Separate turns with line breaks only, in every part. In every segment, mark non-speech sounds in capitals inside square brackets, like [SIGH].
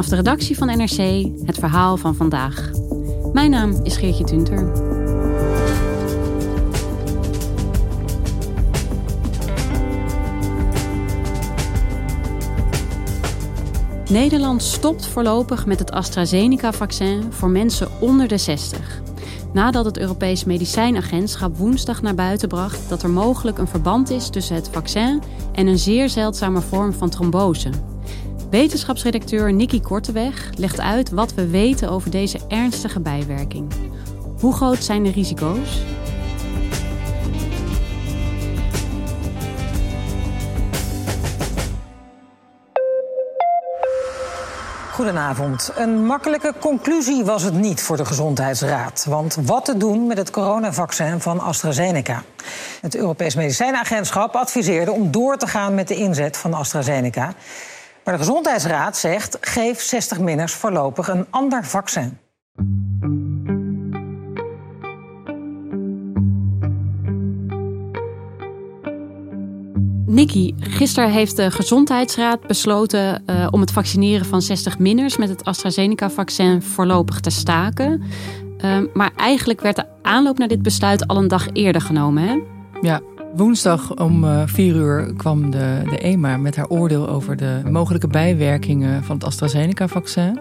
Vanaf de redactie van NRC het verhaal van vandaag. Mijn naam is Geertje Tunter. Nederland stopt voorlopig met het AstraZeneca-vaccin voor mensen onder de 60. Nadat het Europees Medicijnagentschap woensdag naar buiten bracht dat er mogelijk een verband is tussen het vaccin en een zeer zeldzame vorm van trombose. Wetenschapsredacteur Nicky Korteweg legt uit wat we weten over deze ernstige bijwerking. Hoe groot zijn de risico's?
Goedenavond. Een makkelijke conclusie was het niet voor de Gezondheidsraad. Want wat te doen met het coronavaccin van AstraZeneca? Het Europees Medicijnagentschap adviseerde om door te gaan met de inzet van AstraZeneca. Maar de Gezondheidsraad zegt: geef 60-minners voorlopig een ander vaccin.
Nikki, gisteren heeft de Gezondheidsraad besloten uh, om het vaccineren van 60-minners met het AstraZeneca-vaccin voorlopig te staken. Uh, maar eigenlijk werd de aanloop naar dit besluit al een dag eerder genomen, hè?
Ja, Woensdag om uh, vier uur kwam de, de EMA met haar oordeel over de mogelijke bijwerkingen van het AstraZeneca-vaccin.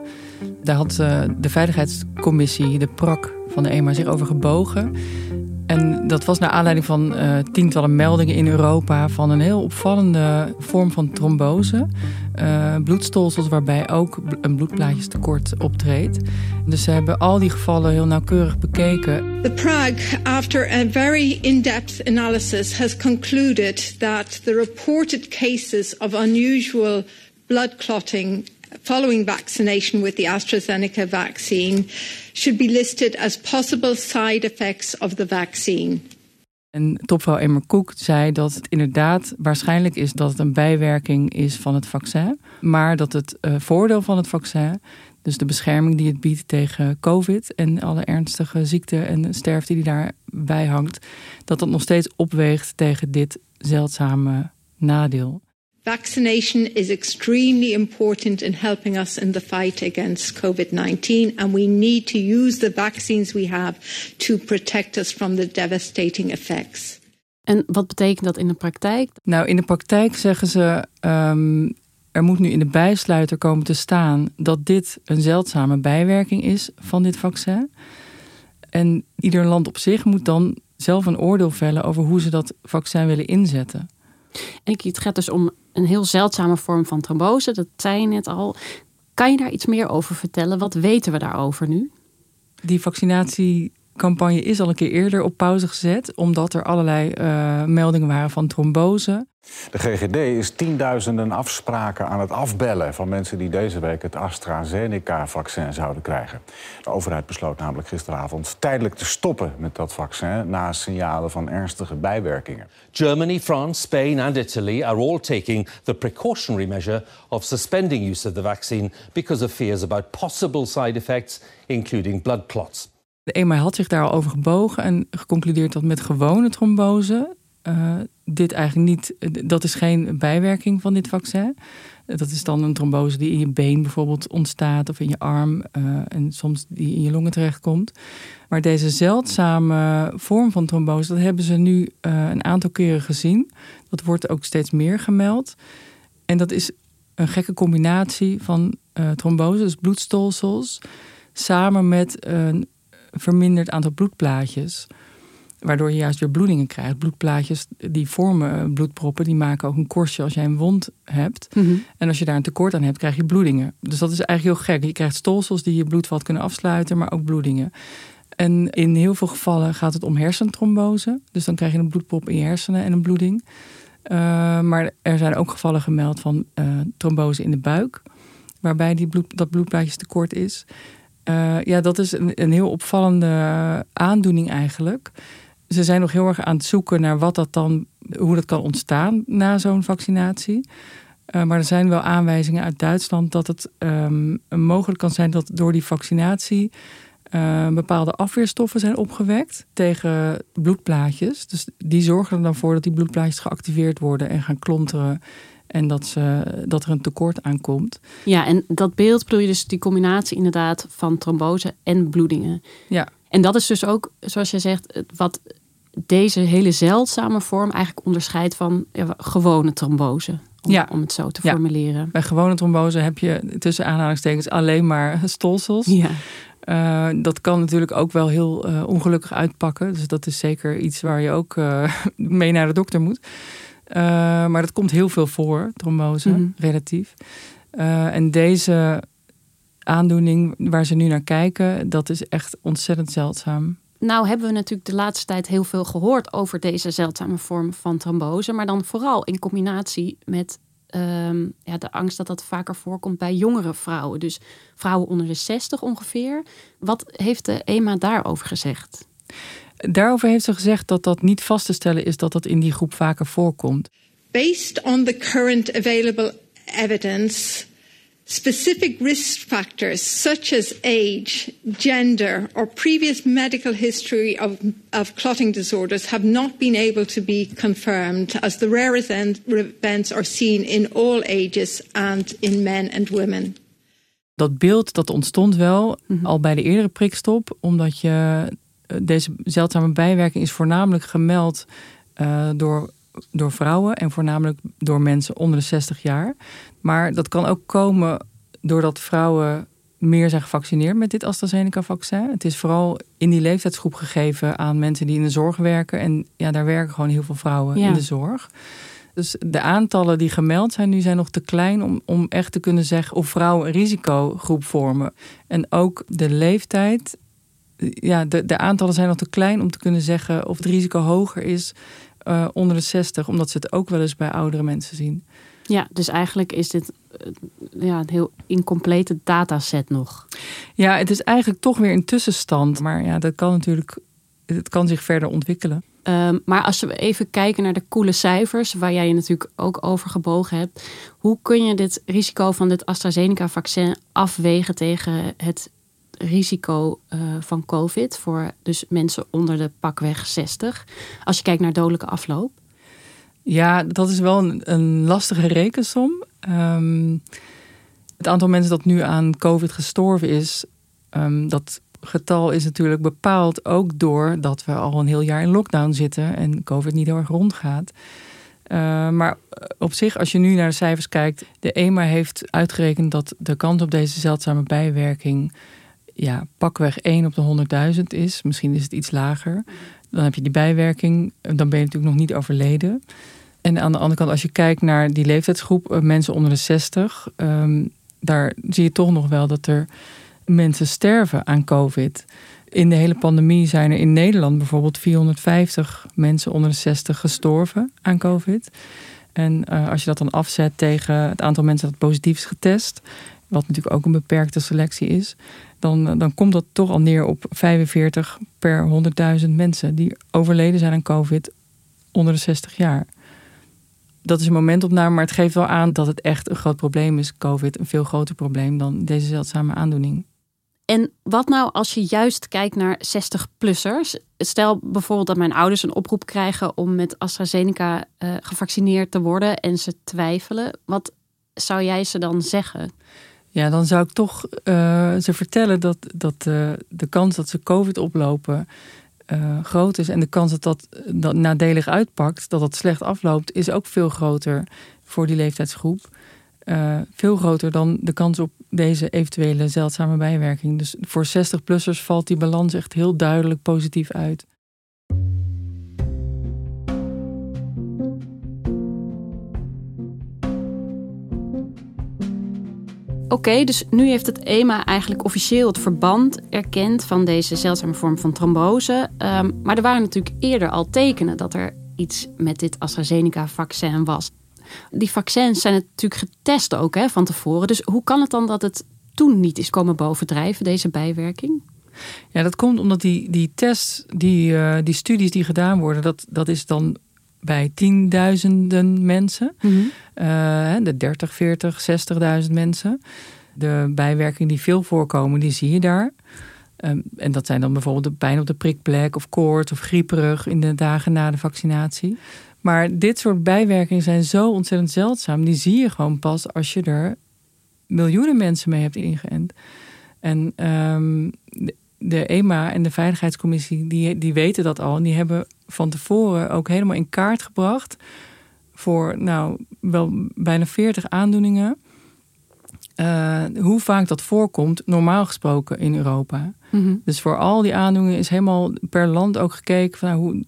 Daar had uh, de Veiligheidscommissie, de PRAC van de EMA, zich over gebogen. En dat was naar aanleiding van uh, tientallen meldingen in Europa van een heel opvallende vorm van trombose. Uh, bloedstolsels waarbij ook een bloedplaatjestekort optreedt. Dus ze hebben al die gevallen heel nauwkeurig bekeken.
The Prague, after a very in-depth analysis, has concluded that the reported cases of unusual blood clotting following vaccination with the AstraZeneca vaccine should be listed as possible side effects of the vaccine.
En topvrouw Emmer Koek zei dat het inderdaad waarschijnlijk is dat het een bijwerking is van het vaccin. Maar dat het uh, voordeel van het vaccin, dus de bescherming die het biedt tegen COVID en alle ernstige ziekten en sterfte die daarbij hangt, dat dat nog steeds opweegt tegen dit zeldzame nadeel.
Vaccination is extremely important in helping us in the fight against COVID 19, and we need to use the vaccines we have to protect us from the devastating effects.
En wat betekent dat in de praktijk?
Nou, in de praktijk zeggen ze. Um, er moet nu in de bijsluiter komen te staan dat dit een zeldzame bijwerking is van dit vaccin. En ieder land op zich moet dan zelf een oordeel vellen over hoe ze dat vaccin willen inzetten.
En het gaat dus om een heel zeldzame vorm van trombose, dat zei je net al. Kan je daar iets meer over vertellen? Wat weten we daarover nu?
Die vaccinatiecampagne is al een keer eerder op pauze gezet, omdat er allerlei uh, meldingen waren van trombose.
De GGD is tienduizenden afspraken aan het afbellen van mensen die deze week het AstraZeneca-vaccin zouden krijgen. De overheid besloot namelijk gisteravond tijdelijk te stoppen met dat vaccin na signalen van ernstige bijwerkingen.
Germany, France, Spain and Italy are all taking the precautionary measure of suspending use of the vaccine because of fears about possible side effects, including blood clots.
De EMA had zich daar al over gebogen en geconcludeerd dat met gewone trombose uh, dit eigenlijk niet, dat is geen bijwerking van dit vaccin. Dat is dan een trombose die in je been bijvoorbeeld ontstaat of in je arm uh, en soms die in je longen terechtkomt. Maar deze zeldzame vorm van trombose, dat hebben ze nu uh, een aantal keren gezien. Dat wordt ook steeds meer gemeld. En dat is een gekke combinatie van trombose, dus bloedstolsels, samen met een verminderd aantal bloedplaatjes. Waardoor je juist weer bloedingen krijgt. Bloedplaatjes die vormen bloedproppen, die maken ook een korstje als jij een wond hebt.
Mhm.
En als je daar een tekort aan hebt, krijg je bloedingen. Dus dat is eigenlijk heel gek. Je krijgt stolsels die je bloedvat kunnen afsluiten, maar ook bloedingen. En in heel veel gevallen gaat het om hersentrombose. Dus dan krijg je een bloedprop in je hersenen en een bloeding. Uh, maar er zijn ook gevallen gemeld van uh, trombose in de buik, waarbij die bloed, dat bloedplaatjestekort is. Uh, ja, dat is een, een heel opvallende aandoening eigenlijk. Ze zijn nog heel erg aan het zoeken naar wat dat dan, hoe dat kan ontstaan na zo'n vaccinatie. maar er zijn wel aanwijzingen uit Duitsland dat het um, mogelijk kan zijn dat door die vaccinatie uh, bepaalde afweerstoffen zijn opgewekt tegen bloedplaatjes. Dus die zorgen er dan voor dat die bloedplaatjes geactiveerd worden en gaan klonteren. En dat, ze, dat er een tekort aankomt.
Ja, en dat beeld bedoel je dus die combinatie inderdaad van trombose en bloedingen.
Ja.
En dat is dus ook, zoals je zegt, wat deze hele zeldzame vorm eigenlijk onderscheidt van gewone trombose. Om,
ja.
om het zo te
ja.
formuleren.
Bij gewone trombose heb je tussen aanhalingstekens alleen maar [LAUGHS] stolsels.
Ja.
Uh, dat kan natuurlijk ook wel heel uh, ongelukkig uitpakken. Dus dat is zeker iets waar je ook uh, [LAUGHS] mee naar de dokter moet. Maar dat komt heel veel voor, trombose,
Mhm.
mm -hmm. relatief. en deze aandoening waar ze nu naar kijken, dat is echt ontzettend zeldzaam.
Nou hebben we natuurlijk de laatste tijd heel veel gehoord over deze zeldzame vorm van trombose. Maar dan vooral in combinatie met um, ja, de angst dat dat vaker voorkomt bij jongere vrouwen. Dus vrouwen onder de 60 ongeveer. Wat heeft de EMA daarover gezegd?
Daarover heeft ze gezegd dat dat niet vast te stellen is dat dat in die groep vaker voorkomt.
Based on the current available evidence, specific risk factors such as age, gender, or previous medical history of, of clotting disorders have not been able to be confirmed, as the rare events are seen in all ages and in men and women.
Dat beeld dat ontstond wel mm -hmm. al bij de eerdere prikstop, omdat je deze zeldzame bijwerking is voornamelijk gemeld uh, door door vrouwen en voornamelijk door mensen onder de 60 jaar. Maar dat kan ook komen doordat vrouwen meer zijn gevaccineerd met dit AstraZeneca-vaccin. Het is vooral in die leeftijdsgroep gegeven aan mensen die in de zorg werken. En ja, daar werken gewoon heel veel vrouwen
ja.
in de zorg. Dus de aantallen die gemeld zijn nu zijn nog te klein om, om echt te kunnen zeggen of vrouwen een risicogroep vormen. En ook de leeftijd. Ja, de, de aantallen zijn nog te klein om te kunnen zeggen of het risico hoger is uh, onder de 60, omdat ze het ook wel eens bij oudere mensen zien.
Ja, dus eigenlijk is dit uh, ja, een heel incomplete dataset nog.
Ja, het is eigenlijk toch weer een tussenstand. Maar ja, dat kan natuurlijk, het kan zich verder ontwikkelen.
Um, maar als we even kijken naar de koele cijfers, waar jij je natuurlijk ook over gebogen hebt. Hoe kun je dit risico van dit AstraZeneca-vaccin afwegen tegen het risico uh, van COVID voor dus mensen onder de pakweg 60. Als je kijkt naar dodelijke afloop.
Ja, dat is wel een, een lastige rekensom. Um, het aantal mensen dat nu aan COVID gestorven is, um, dat getal is natuurlijk bepaald ook door dat we al een heel jaar in lockdown zitten en COVID niet heel erg rondgaat. Uh, maar op zich, als je nu naar de cijfers kijkt, de EMA heeft uitgerekend dat de kans op deze zeldzame bijwerking ja, pakweg 1 op de 100.000 is. Misschien is het iets lager. Dan heb je die bijwerking. Dan ben je natuurlijk nog niet overleden. En aan de andere kant, als je kijkt naar die leeftijdsgroep, mensen onder de 60, um, daar zie je toch nog wel dat er mensen sterven aan COVID. In de hele pandemie zijn er in Nederland bijvoorbeeld 450 mensen onder de 60 gestorven aan COVID. En uh, als je dat dan afzet tegen het aantal mensen dat positief is getest, wat natuurlijk ook een beperkte selectie is, dan, dan komt dat toch al neer op 45 per 100.000 mensen die overleden zijn aan COVID onder de 60 jaar. Dat is een momentopname, maar het geeft wel aan dat het echt een groot probleem is, COVID. Een veel groter probleem dan deze zeldzame aandoening.
En wat nou als je juist kijkt naar 60-plussers? Stel bijvoorbeeld dat mijn ouders een oproep krijgen om met AstraZeneca uh, gevaccineerd te worden en ze twijfelen. Wat zou jij ze dan zeggen?
Ja, dan zou ik toch uh, ze vertellen dat, dat uh, de kans dat ze COVID oplopen groot is. En de kans dat, dat dat nadelig uitpakt, dat dat slecht afloopt, is ook veel groter voor die leeftijdsgroep. Veel groter dan de kans op deze eventuele zeldzame bijwerking. Dus voor 60-plussers valt die balans echt heel duidelijk positief uit.
Oké, dus nu heeft het EMA eigenlijk officieel het verband erkend van deze zeldzame vorm van trombose. Um, maar er waren natuurlijk eerder al tekenen dat er iets met dit AstraZeneca-vaccin was. Die vaccins zijn natuurlijk getest ook hè, van tevoren. Dus hoe kan het dan dat het toen niet is komen bovendrijven, deze bijwerking?
Ja, dat komt omdat die, die tests, die, uh, die studies die gedaan worden, dat, dat is dan bij tienduizenden mensen. Mm -hmm. uh, de 30, 40, 60.000 mensen. De bijwerkingen die veel voorkomen, die zie je daar. Um, en dat zijn dan bijvoorbeeld de pijn op de prikplek of koorts of grieperig in de dagen na de vaccinatie. Maar dit soort bijwerkingen zijn zo ontzettend zeldzaam. Die zie je gewoon pas als je er miljoenen mensen mee hebt ingeënt. En um, de EMA en de Veiligheidscommissie, die, die weten dat al. En die hebben van tevoren ook helemaal in kaart gebracht voor nou wel bijna 40 aandoeningen. Uh, hoe vaak dat voorkomt, normaal gesproken in Europa. Mm -hmm. Dus voor al die aandoeningen is helemaal per land ook gekeken van nou, hoe,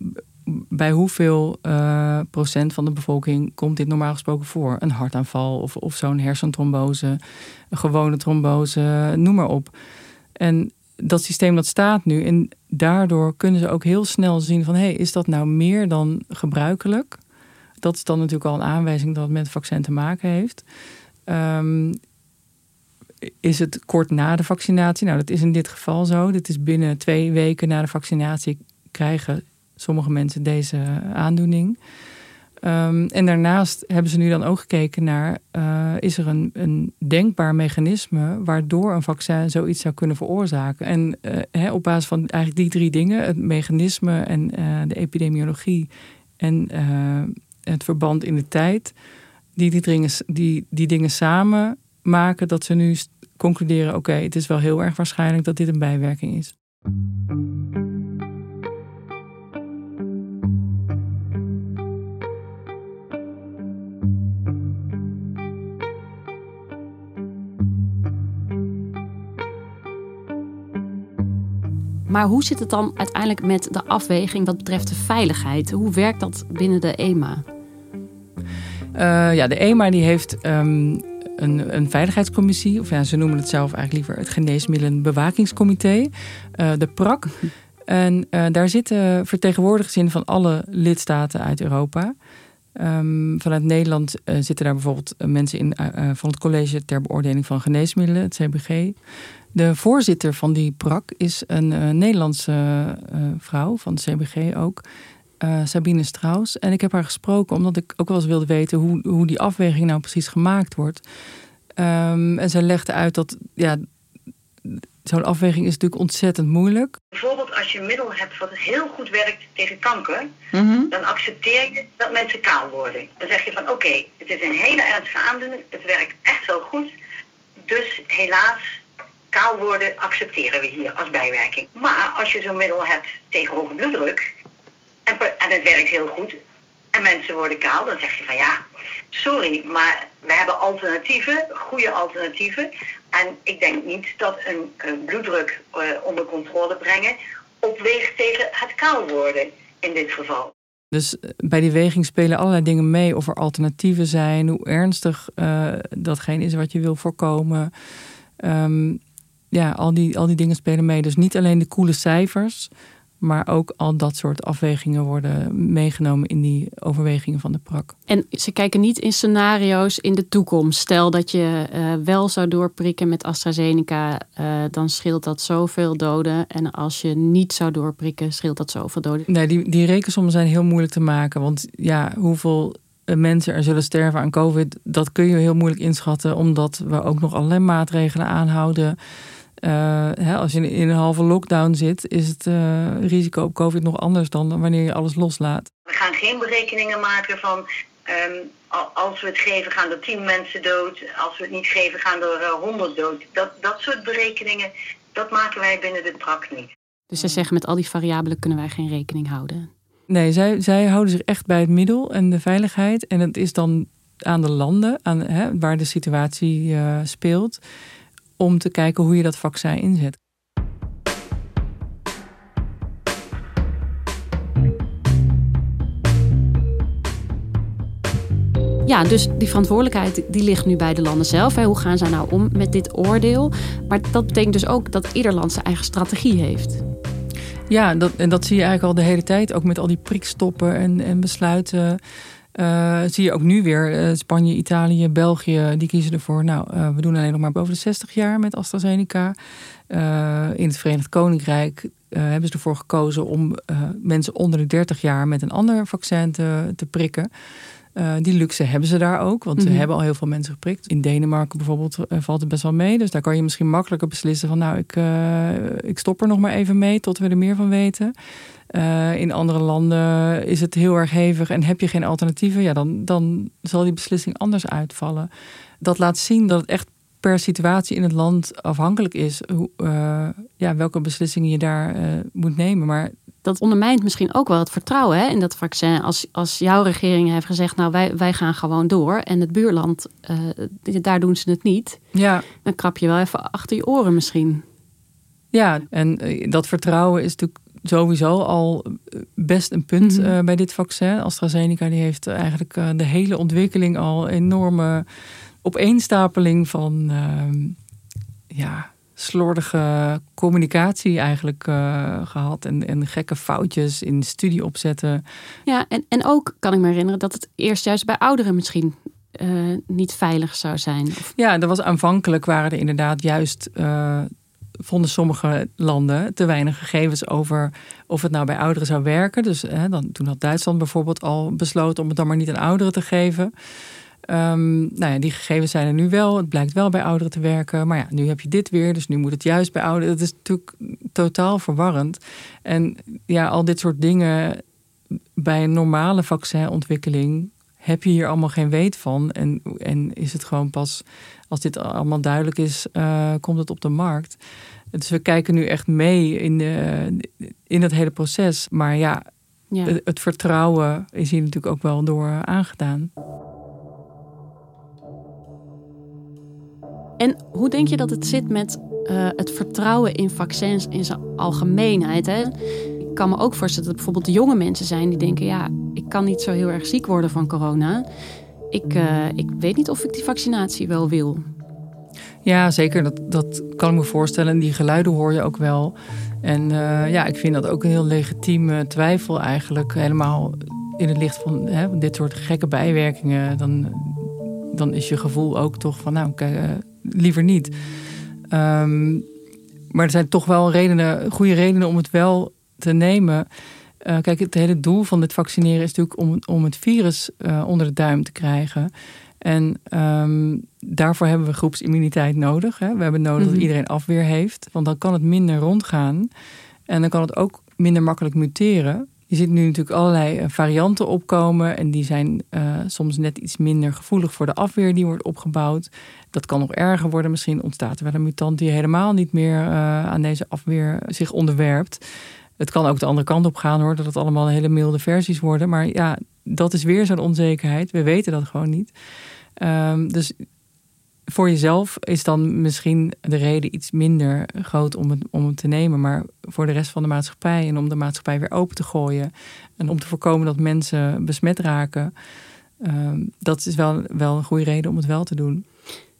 bij hoeveel uh, procent van de bevolking komt dit normaal gesproken voor? Een hartaanval of, of zo'n hersentrombose, een gewone trombose, noem maar op. En dat systeem dat staat nu en daardoor kunnen ze ook heel snel zien van... hé, hey, is dat nou meer dan gebruikelijk? Dat is dan natuurlijk al een aanwijzing dat het met het vaccin te maken heeft. Um, is het kort na de vaccinatie? Nou, dat is in dit geval zo. Dit is binnen twee weken na de vaccinatie krijgen sommige mensen deze aandoening. Um, en daarnaast hebben ze nu dan ook gekeken naar: uh, is er een, een denkbaar mechanisme waardoor een vaccin zoiets zou kunnen veroorzaken? En hè, op basis van eigenlijk die drie dingen: het mechanisme en uh, de epidemiologie en het verband in de tijd, die die, dingen, die die dingen samen maken dat ze nu concluderen: oké, het is wel heel erg waarschijnlijk dat dit een bijwerking is.
Maar hoe zit het dan uiteindelijk met de afweging wat betreft de veiligheid? Hoe werkt dat binnen de EMA?
Uh, ja, de EMA die heeft um, een, een, veiligheidscommissie, of ja, ze noemen het zelf eigenlijk liever het Geneesmiddelenbewakingscomité, uh, de PRAC. [LAUGHS] En uh, daar zitten vertegenwoordigers in van alle lidstaten uit Europa. Um, vanuit Nederland zitten daar bijvoorbeeld mensen in van het College ter Beoordeling van Geneesmiddelen, het CBG. De voorzitter van die PRAC is een uh, Nederlandse uh, vrouw van het CBG ook. Uh, Sabine Strauss. En ik heb haar gesproken omdat ik ook wel eens wilde weten hoe, hoe die afweging nou precies gemaakt wordt. Um, en zij legde uit dat ja, zo'n afweging is natuurlijk ontzettend moeilijk.
Bijvoorbeeld als je een middel hebt wat heel goed werkt tegen kanker, mm -hmm. dan accepteer je dat mensen kaal worden. Dan zeg je van oké, okay, het is een hele ernstige aandoening, het werkt echt wel goed. Dus helaas kaal worden accepteren we hier als bijwerking. Maar als je zo'n middel hebt tegen hoge bloeddruk en, en het werkt heel goed en mensen worden kaal, dan zeg je van ja, sorry, maar we hebben alternatieven, goede alternatieven. En ik denk niet dat een, bloeddruk uh, onder controle brengen opweegt tegen het kaal worden in dit geval.
Dus eh, bij die weging spelen allerlei dingen mee. Of er alternatieven zijn, hoe ernstig uh, datgene is wat je wil voorkomen. Um, ja, al die, al die dingen spelen mee. Dus niet alleen de coole cijfers, maar ook al dat soort afwegingen worden meegenomen in die overwegingen van de PRAC.
En ze kijken niet in scenario's in de toekomst. Stel dat je uh, wel zou doorprikken met AstraZeneca, uh, dan scheelt dat zoveel doden. En als je niet zou doorprikken, scheelt dat zoveel doden.
Nee, die, die rekensommen zijn heel moeilijk te maken. Want ja, hoeveel mensen er zullen sterven aan COVID, dat kun je heel moeilijk inschatten, omdat we ook nog allerlei maatregelen aanhouden. Hè, als je in een halve lockdown zit, is het risico op COVID nog anders dan wanneer je alles loslaat.
We gaan geen berekeningen maken van ehm, als we het geven gaan er tien mensen dood, als we het niet geven gaan er honderd dood. Dat, dat soort berekeningen, dat maken wij binnen de PRAC niet.
Dus ze zeggen met al die variabelen kunnen wij geen rekening houden.
Nee, zij, zij houden zich echt bij het middel en de veiligheid. En het is dan aan de landen aan, hè, waar de situatie uh, speelt, om te kijken hoe je dat vaccin inzet.
Ja, dus die verantwoordelijkheid die ligt nu bij de landen zelf. Hè. Hoe gaan zij nou om met dit oordeel? Maar dat betekent dus ook dat ieder land zijn eigen strategie heeft.
Ja, dat, en dat zie je eigenlijk al de hele tijd. Ook met al die prikstoppen en, en besluiten. Uh, zie je ook nu weer uh, Spanje, Italië, België, die kiezen ervoor. Nou, uh, we doen alleen nog maar boven de 60 jaar met AstraZeneca. in het Verenigd Koninkrijk hebben ze ervoor gekozen om mensen onder de 30 jaar met een ander vaccin te, te prikken. Uh, die luxe hebben ze daar ook, want ze mhm. hebben al heel veel mensen geprikt. In Denemarken bijvoorbeeld uh, valt het best wel mee. Dus daar kan je misschien makkelijker beslissen van nou, ik, uh, ik stop er nog maar even mee tot we er meer van weten. in andere landen is het heel erg hevig en heb je geen alternatieven, ja, dan, dan zal die beslissing anders uitvallen. Dat laat zien dat het echt per situatie in het land afhankelijk is hoe, ja, welke beslissingen je daar moet nemen. Maar
dat ondermijnt misschien ook wel het vertrouwen hè, in dat vaccin. Als, als jouw regering heeft gezegd, nou wij, wij gaan gewoon door. En het buurland, uh, daar doen ze het niet.
Ja.
Dan krap je wel even achter je oren misschien.
Ja, en eh, dat vertrouwen is natuurlijk sowieso al best een punt mm bij dit vaccin. AstraZeneca die heeft eigenlijk de hele ontwikkeling al enorme opeenstapeling van ehm, ja, slordige communicatie eigenlijk uh, gehad. En, en gekke foutjes in studie opzetten.
Ja, en, en ook kan ik me herinneren dat het eerst juist bij ouderen misschien uh, niet veilig zou zijn. Of...
Ja, er was aanvankelijk waren er inderdaad juist. Uh, vonden sommige landen te weinig gegevens over of het nou bij ouderen zou werken. Dus hè, dan, toen had Duitsland bijvoorbeeld al besloten om het dan maar niet aan ouderen te geven. Um, nou ja, die gegevens zijn er nu wel. Het blijkt wel bij ouderen te werken. Maar ja, nu heb je dit weer. Dus nu moet het juist bij ouderen. Dat is natuurlijk totaal verwarrend. En ja, al dit soort dingen bij een normale vaccinontwikkeling heb je hier allemaal geen weet van. En, en is het gewoon pas als dit allemaal duidelijk is, uh, komt het op de markt. Dus we kijken nu echt mee in, de, in het hele proces. Maar ja, ja. Het, het vertrouwen is hier natuurlijk ook wel door aangedaan.
En hoe denk je dat het zit met uh, het vertrouwen in vaccins in zijn algemeenheid? Hè? Ik kan me ook voorstellen dat bijvoorbeeld jonge mensen zijn die denken: ja, ik kan niet zo heel erg ziek worden van corona. Ik, uh, ik weet niet of ik die vaccinatie wel wil.
Ja, zeker. Dat, dat kan ik me voorstellen. En die geluiden hoor je ook wel. En uh, ja, ik vind dat ook een heel legitieme twijfel eigenlijk. Helemaal in het licht van hè, dit soort gekke bijwerkingen. Dan, dan is je gevoel ook toch van, nou, kijk, liever niet. Ehm, maar er zijn toch wel redenen, goede redenen om het wel te nemen. Uh, kijk, het hele doel van dit vaccineren is natuurlijk om, om het virus uh, onder de duim te krijgen. En um, daarvoor hebben we groepsimmuniteit nodig. Hè. We hebben nodig mm -hmm. dat iedereen afweer heeft. Want dan kan het minder rondgaan. En dan kan het ook minder makkelijk muteren. Je ziet nu natuurlijk allerlei eh, varianten opkomen. En die zijn uh, soms net iets minder gevoelig voor de afweer die wordt opgebouwd. Dat kan nog erger worden. Misschien ontstaat er wel een mutant die helemaal niet meer uh, aan deze afweer zich onderwerpt. Het kan ook de andere kant op gaan hoor, dat het allemaal hele milde versies worden. Maar ja, dat is weer zo'n onzekerheid. We weten dat gewoon niet. Um, dus voor jezelf is dan misschien de reden iets minder groot om het, om het te nemen. Maar voor de rest van de maatschappij en om de maatschappij weer open te gooien. En om te voorkomen dat mensen besmet raken. Um, dat is wel, wel een goede reden om het wel te doen.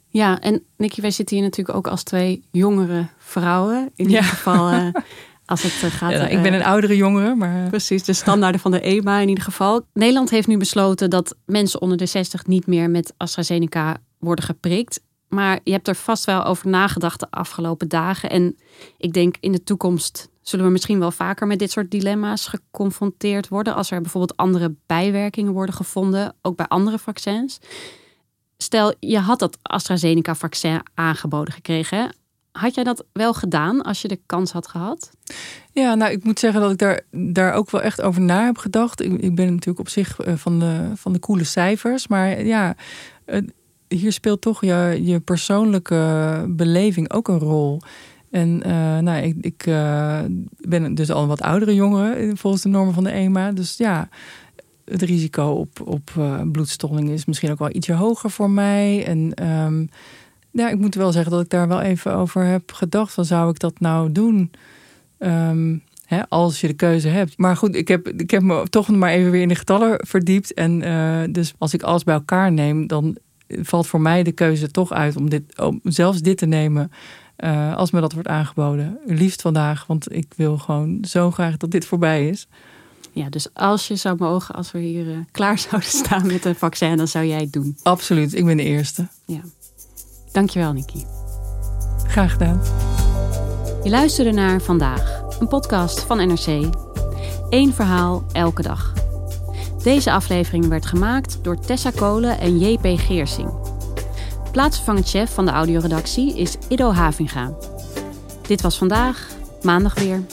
Ja, en Nicky, wij zitten hier natuurlijk ook als twee jongere vrouwen. In ieder geval uh, [LAUGHS] als het uh, gaat...
Ja, ik ben een oudere jongere, maar...
Precies, de standaarden van de EMA in ieder geval. Nederland heeft nu besloten dat mensen onder de 60 niet meer met AstraZeneca worden geprikt. Maar je hebt er vast wel over nagedacht de afgelopen dagen. En ik denk in de toekomst zullen we misschien wel vaker met dit soort dilemma's geconfronteerd worden. Als er bijvoorbeeld andere bijwerkingen worden gevonden, ook bij andere vaccins. Stel, je had dat AstraZeneca-vaccin aangeboden gekregen. Had jij dat wel gedaan als je de kans had gehad?
Ja, nou, ik moet zeggen dat ik daar, daar ook wel echt over na heb gedacht. Ik, ben natuurlijk op zich eh, van de, van de coole cijfers. Maar ja, hier speelt toch je, je persoonlijke beleving ook een rol. En uh, nou, ik, ik uh, ben dus al een wat oudere jongen volgens de normen van de EMA. Dus ja, het risico op, op bloedstolling is misschien ook wel ietsje hoger voor mij. En um, ja, ik moet wel zeggen dat ik daar wel even over heb gedacht. Van zou ik dat nou doen? Um, hè, als je de keuze hebt. Maar goed, ik heb, ik heb me toch maar even weer in de getallen verdiept. En dus als ik alles bij elkaar neem, dan valt voor mij de keuze toch uit om, dit, om zelfs dit te nemen. Uh, als me dat wordt aangeboden. Liefst vandaag, want ik wil gewoon zo graag dat dit voorbij is.
Ja, dus als je zou mogen, als we hier uh, klaar [LAUGHS] zouden staan met een vaccin, dan zou jij het doen.
Absoluut, ik ben de eerste.
Ja. Dankjewel, Nikki.
Graag gedaan.
Je luisterde naar Vandaag, een podcast van NRC. Eén verhaal elke dag. Deze aflevering werd gemaakt door Tessa Kolen en JP Geersing. Plaatsvervangend chef van de audioredactie is Ido Havinga. Dit was vandaag, maandag weer.